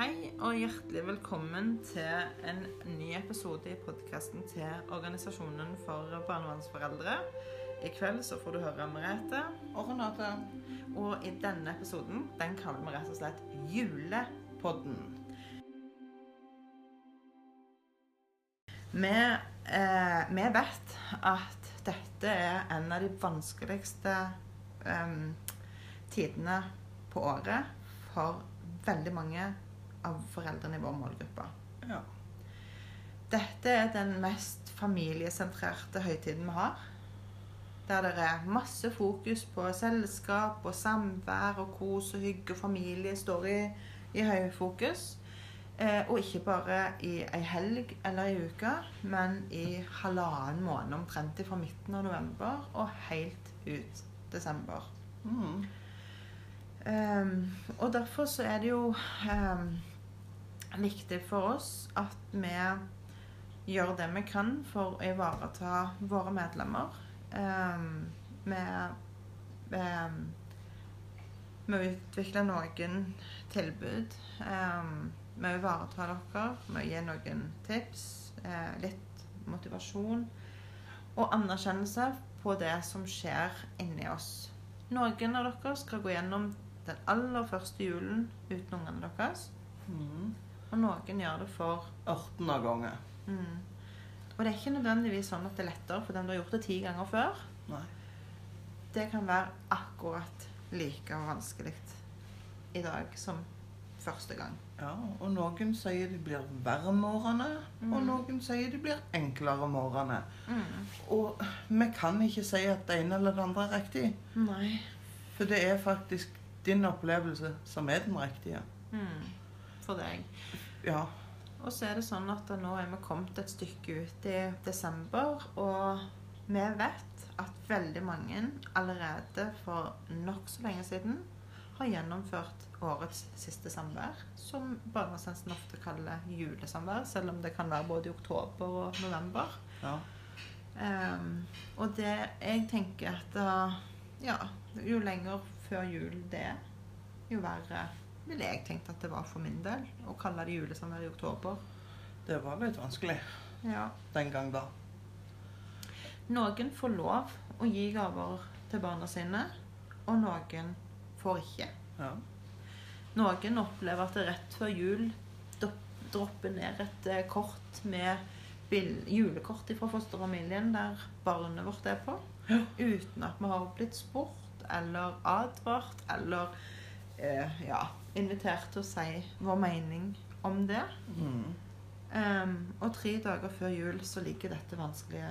Hei og hjertelig velkommen til en ny episode i podkasten til Organisasjonen for barnevernsforeldre. I kveld så får du høre Merete. Og Renate. Og i denne episoden den kaller vi rett og slett Julepodden. Vi, eh, vi vet at dette er en av de vanskeligste eh, tidene på året for veldig mange av foreldrene i vår målgruppe. Ja. Dette er den mest familiesentrerte høytiden vi har. Der det er masse fokus på selskap og samvær og kos og hygge og familie står i, i høyfokus. Eh, og ikke bare i ei helg eller ei uke, men i halvannen måned omtrent fra midten av november og helt ut desember. Mm. Um, og derfor så er det jo ehm, viktig for oss at vi gjør det vi kan for å ivareta våre medlemmer. Vi vi med, med å utvikle noen tilbud. Vi med å ivareta dere, Vi gir gi noen tips, eh, litt motivasjon og anerkjennelse på det som skjer inni oss. Noen av dere skal gå gjennom den aller første julen uten ungene deres. Mm. Og noen gjør det for 18. ganger. mm. Og det er ikke nødvendigvis sånn at det er lettere for dem du har gjort det ti ganger før. Nei. Det kan være akkurat like vanskelig i dag som første gang. Ja, og noen sier det blir verre med årene, og Mm. noen sier det blir enklere med årene. Mm. Og vi kan ikke si at det ene eller det andre er riktig, Nei. for det er faktisk din opplevelse som er den riktige. Mm. For deg. Ja. Og så er det sånn at nå er vi kommet et stykke ut i desember, og vi vet at veldig mange allerede for nokså lenge siden har gjennomført årets siste samvær, som barnevernstjenesten ofte kaller julesamvær, selv om det kan være både i oktober og november. ja. Um, og det jeg tenker at da, ja, jo lenger før jul det er, jo verre ville jeg tenkt at det var for min del å kalle det julesamvær i oktober. Det var litt vanskelig Ja. den gang da. Noen får lov å gi gaver til barna sine, og noen får ikke. Ja. Noen opplever at det rett før jul dropper ned et eh, kort med julekort fra fosterfamilien der barnet vårt er på, Ja. uten at vi har blitt spurt eller advart eller eh, ja, invitert til å si vår mening om det. Mm. Um, og tre dager før jul så ligger dette vanskelige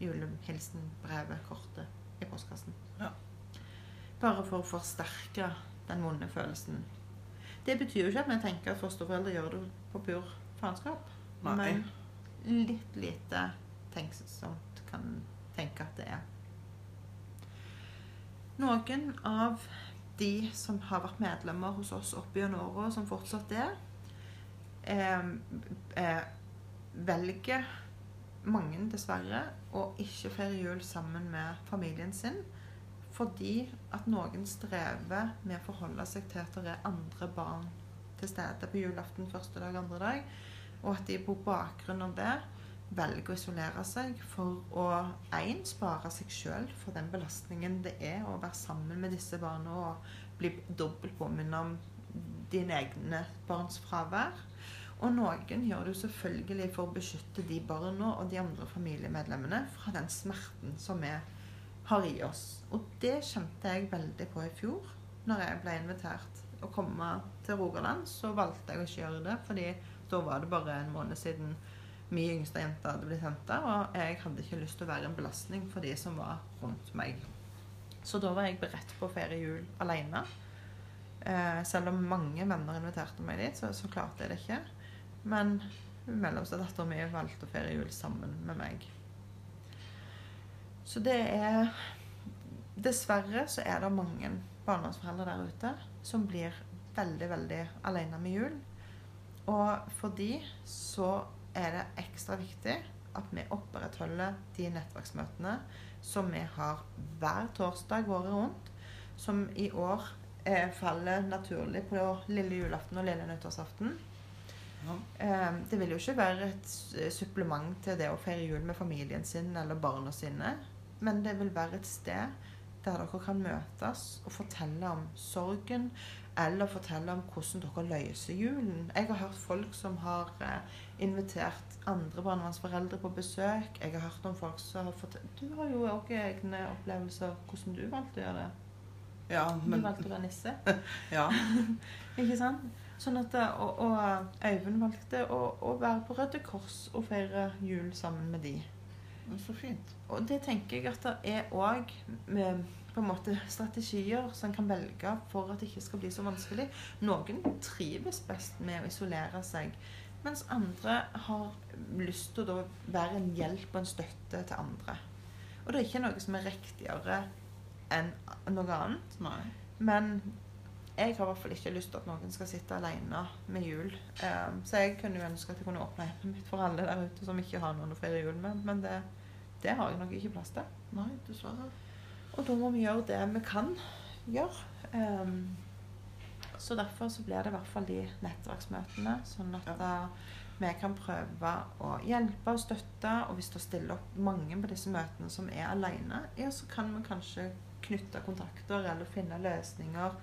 julehilsenbrevet, kortet, i postkassen. Ja. Bare for å forsterke den vonde følelsen. Det betyr jo ikke at vi tenker at fosterforeldre gjør det på pur faenskap. Men litt lite tenksomt kan tenke at det er. Noen av de som har vært medlemmer hos oss opp gjennom åra, som fortsatt er, eh, eh, velger mange dessverre å ikke feire jul sammen med familien sin. Fordi at noen strever med å forholde seg til at det er andre barn til stede på julaften første dag, andre dag. Og at de på bakgrunn av det velger å isolere seg for å en, spare seg sjøl for den belastningen det er å være sammen med disse barna og bli dobbelt påminnet om dine egne barns fravær. Og noen gjør det jo selvfølgelig for å beskytte de barna og de andre familiemedlemmene fra den smerten som vi har i oss. Og det kjente jeg veldig på i fjor. Når jeg ble invitert å komme til Rogaland, så valgte jeg å ikke gjøre det. fordi da var det bare en måned siden min yngste jente hadde blitt henta, og jeg hadde ikke lyst til å være en belastning for de som var rundt meg. Så da var jeg beredt på å feire jul alene. Eh, selv om mange venner inviterte meg dit, så, så klarte jeg det ikke. Men mellomste dattera mi valgte å feire jul sammen med meg. Så det er Dessverre så er det mange barnevernsforeldre der ute som blir veldig, veldig alene med jul. Og for de så er det ekstra viktig at vi opprettholder de nettverksmøtene som vi har hver torsdag året rundt. Som i år eh, faller naturlig på lille julaften og lille nyttårsaften. Ja. Eh, det vil jo ikke være et supplement til det å feire jul med familien sin eller barna sine, men det vil være et sted der dere kan møtes og fortelle om sorgen, eller fortelle om hvordan dere løser julen. Jeg har hørt folk som har eh, invitert andre barnevernsforeldre på besøk. Jeg har hørt om folk som har fortalt Du har jo òg egne opplevelser hvordan du valgte å gjøre det. ja, men... Du valgte å være nisse. Ja. Ikke sant? Sånn at, eh, og, og Øyvind valgte å, å være på Røde Kors og feire jul sammen med de. Så fint. Og det tenker jeg at det er òg på en måte strategier som en kan velge for at det ikke skal bli så vanskelig. Noen trives best med å isolere seg, mens andre har lyst til å være en hjelp og en støtte til andre. Og det er ikke noe som er riktigere enn noe annet. Nei. Men jeg har i hvert fall ikke lyst til at noen skal sitte alene med jul. Um, så jeg kunne jo ønske at jeg kunne åpne hjemmet mitt for alle der ute som ikke har noen å feire jul med. Men det, det har jeg nok ikke plass til. Nei, dessverre. Og da må vi gjøre det vi kan gjøre. Um, så derfor så blir det i hvert fall de nettverksmøtene, sånn at eh, vi kan prøve å hjelpe og støtte. Og hvis det stiller opp mange på disse møtene som er alene, ja, så kan vi kanskje knytte kontakter eller finne løsninger.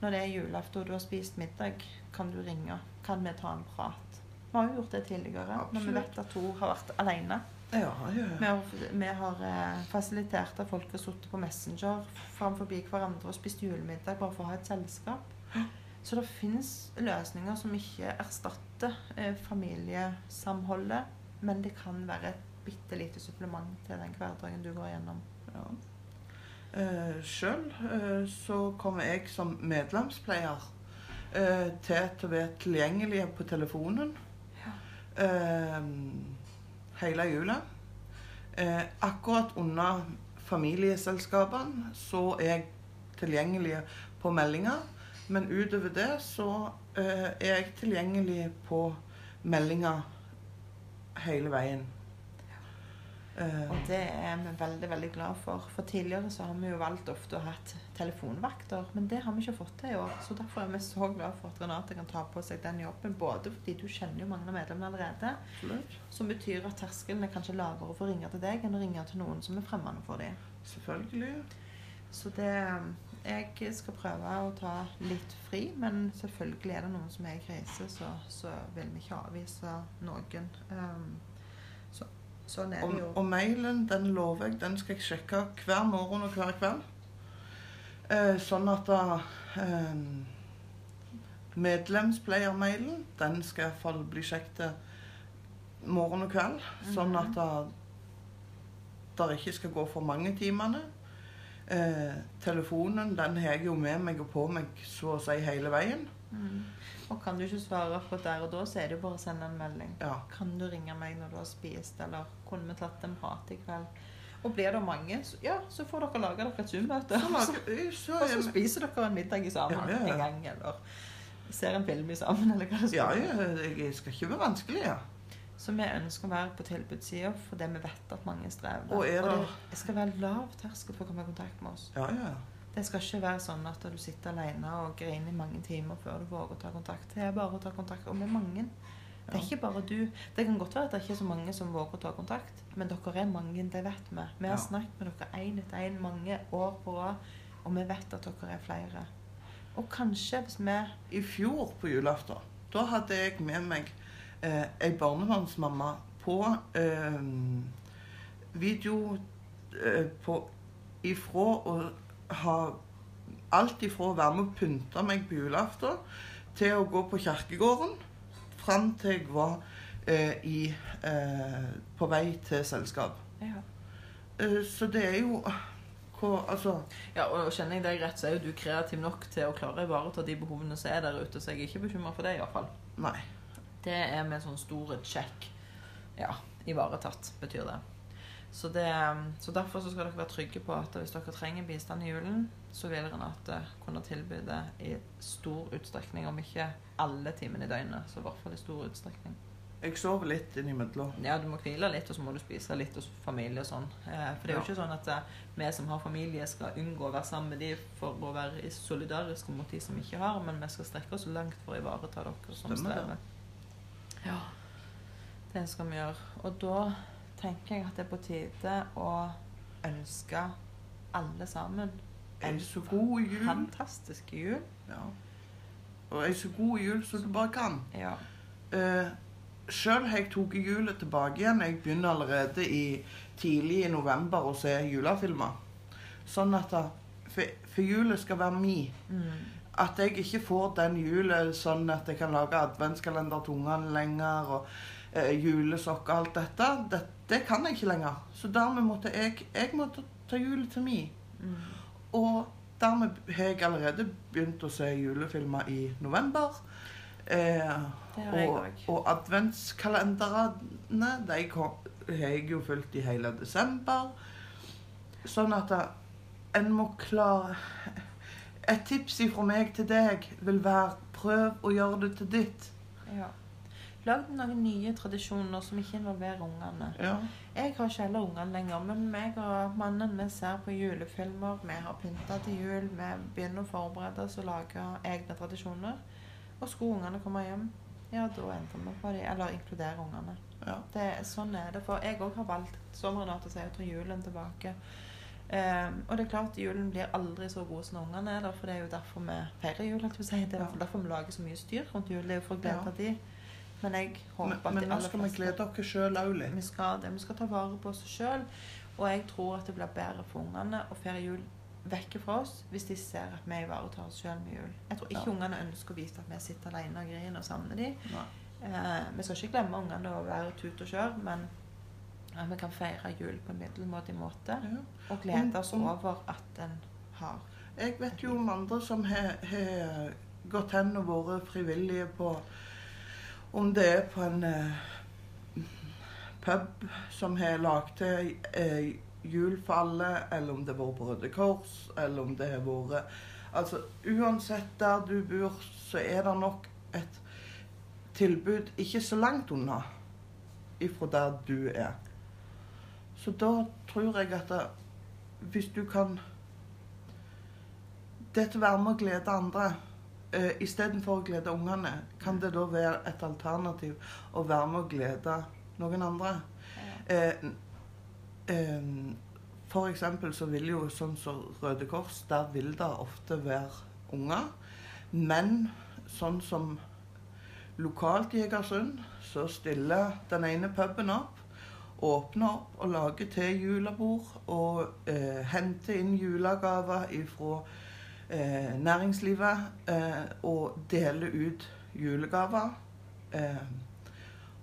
Når det er julaften og du har spist middag, kan du ringe. Kan vi ta en prat? Vi har jo gjort det tidligere, når vi vet at hun har vært alene. Ja, ja, Vi har, vi har eh, fasilitert at folk har sittet på Messenger framfor hverandre og spist julemiddag bare for å ha et selskap. Så det fins løsninger som ikke erstatter eh, familiesamholdet, men det kan være et bitte lite supplement til den hverdagen du går gjennom. ja. Eh, Sjøl eh, så kommer jeg som medlemspleier eh, til å være tilgjengelig på telefonen eh, hele jula. Akkurat under familieselskapene så er jeg tilgjengelig på meldinger. Men utover det så er jeg tilgjengelig på meldinger hele veien. Eh, Og det er vi veldig veldig glad for. For tidligere så har vi jo valgt ofte å ha telefonvakter, men det har vi ikke fått til i år. Så derfor er vi så glad for at Renate kan ta på seg den jobben. Både fordi du kjenner jo mange av medlemmene allerede, absolutt. som betyr at terskelen er kanskje lavere for å ringe til deg enn å ringe til noen som er fremmede for dem. Selvfølgelig. Så det Jeg skal prøve å ta litt fri, men selvfølgelig er det noen som er i krise, så, så vil vi ikke avvise noen. Um, så, sånn er Og, det jo. og mailen, den lover jeg, den skal jeg sjekke hver morgen og hver kveld. Eh, sånn at da eh, Medlemspleiermailen, den skal iallfall bli sjekket morgen og kveld. Sånn Mhm. at det ikke skal gå for mange timene. Eh, telefonen den har jeg jo med meg og på meg så å si hele veien. Mm. Og kan du ikke svare akkurat der og da, så er det jo bare å sende en melding. Ja. Kan du ringe meg når du har spist, eller kunne vi tatt en prat i kveld? Og blir det mange, så, ja, så får dere lage dere et Zoom-møte. Og så er- spiser dere en middag sammen Ja, ja, en gang, eller ser en film i sammen, eller hva det ja, være. ja, jeg skal ikke være vanskelig, ja. Så vi ønsker å være på tilbudssida fordi vi vet at mange strever. Og er det- det skal være lav terskel for å komme i kontakt med oss. Ja, ja. Det skal ikke være sånn at du sitter alene og griner i mange timer før du våger å ta kontakt. Det er bare å ta kontakt. Og med mange. Det er ikke bare du. Det kan godt være at det ikke er så mange som våger å ta kontakt, men dere er mange, det vet vi. Vi har snakket med dere én etter én mange år på rad, og vi vet at dere er flere. Og kanskje hvis vi I fjor på julaften, da hadde jeg med meg eh, ei barnevernsmamma på eh, video eh, på ifra å ha Alt ifra å være med og pynte meg på julaften til å gå på kirkegården, fram til jeg var eh, i, eh, på vei til selskap. ja. Eh, så det er jo hva, Altså Ja, og kjenner jeg deg rett, så er jo du kreativ nok til å klare å ivareta de behovene som er der ute, så jeg er ikke bekymra for det, iallfall. Nei. Det er med sånn store check. Ja, ivaretatt, betyr det. Så, det. så derfor så skal dere være trygge på at hvis dere trenger bistand i julen, så vil Renate kunne tilby det i stor utstrekning, om ikke alle timene i døgnet, så i hvert fall i stor utstrekning. Jeg sover litt innimellom. Ja, du må hvile litt, og så må du spise litt hos familie og sånn. Eh, For det er jo ikke sånn at eh, vi som har familie, skal unngå å være sammen med de for å være solidariske mot de som ikke har, men vi skal strekke oss langt for å ivareta dere som Stemmer det. strever. Ja, det skal vi gjøre. Og da tenker jeg at det er på tide å ønske alle sammen En så god jul. fantastisk jul. Ja. Og en så god jul som du bare kan. Ja. Uh, Sjøl har jeg tatt julet tilbake igjen. Jeg begynner allerede i, tidlig i november å se julefilmer. Sånn at da, for, for julet skal være mi. Mm. At jeg ikke får den julen sånn at jeg kan lage adventskalender til ungene lenger. og eh, julesokk og alt dette. Det, det kan jeg ikke lenger. Så dermed måtte jeg, jeg måtte ta julet til mi. Mm. Og dermed har jeg allerede begynt å se julefilmer i november. Eh, og, og adventskalenderne de har jeg jo fulgt i hele desember. Sånn at da, en må klare Et tips fra meg til deg vil være prøv å gjøre det til ditt. Ja. Lag noen nye tradisjoner som ikke involverer ungene. Ja. Jeg har ikke heller ungene lenger, men meg og mannen vi ser på julefilmer. Vi har pynta til jul. Vi begynner å forberede oss og lage egne tradisjoner. Og skulle ungene komme hjem, ja, da endrer vi på dem. Eller inkluderer ungene. ja. Det, sånn er det. For jeg òg har valgt sommeren Renate sier, å ta julen tilbake. Ehm, og det er klart julen blir aldri så god som ungene er for det er jo derfor vi feirer jul. Det er ja. derfor vi lager så mye styr rundt jul. Det er jo for å glede Ja. de. Men jeg håper Men, at men nå skal vi glede oss sjøl òg litt. vi skal det. Vi skal ta vare på oss sjøl. Og jeg tror at det blir bedre for ungene å feire jul vekke fra oss hvis de ser at vi ivaretar oss sjøl med jul. Jeg tror ikke Ja. ungene ønsker å vise at vi sitter alene og griner og savner dem. Eh, vi skal ikke glemme ungene og være tut og kjør, men at vi kan feire jul på en middelmådig måte. Ja. Og glede oss om- over at en har Jeg vet jo om andre som har, har gått hen og vært frivillige på Om det er på en eh, pub som har lagd til eh, jul for alle, eller om det har vært på Røde Kors, eller om det har vært Altså uansett der du bor, så er det nok et tilbud ikke så langt unna ifra der du er. Så da tror jeg at det, hvis du kan det til å være med å glede andre uh, istedenfor å glede ungene, kan det da være et alternativ å være med å glede noen andre? Uh, eh, for eksempel så vil jo sånn som Røde Kors, der vil det ofte være unger. Men sånn som lokalt i Egersund, så stiller den ene puben opp. Åpner opp og lager til julebord og eh, henter inn julegaver ifra eh, næringslivet eh, og deler ut julegaver. Eh,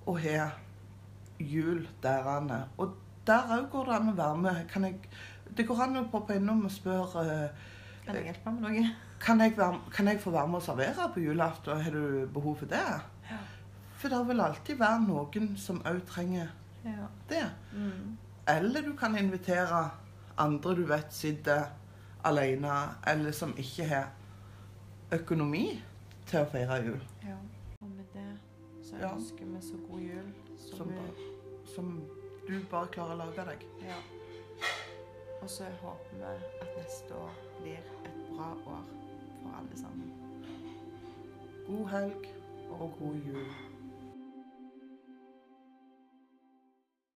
og har jul der han er. Og der òg går det an å være med. Kan jeg, det går an å poppe innom og spørre eh, Kan jeg hjelpe med noe? kan jeg, være, kan jeg få være med å servere på julaften. Har du behov for det? Ja. For det vil alltid være noen som òg trenger Ja. det. Mm. Eller du kan invitere andre du vet sitter alene, eller som ikke har økonomi til å feire jul. ja. Og med det så ønsker vi så god jul som, Som, bare, som du bare klarer å lage deg. Ja. Og så håper vi at neste år blir et bra år for alle sammen. God helg og god jul.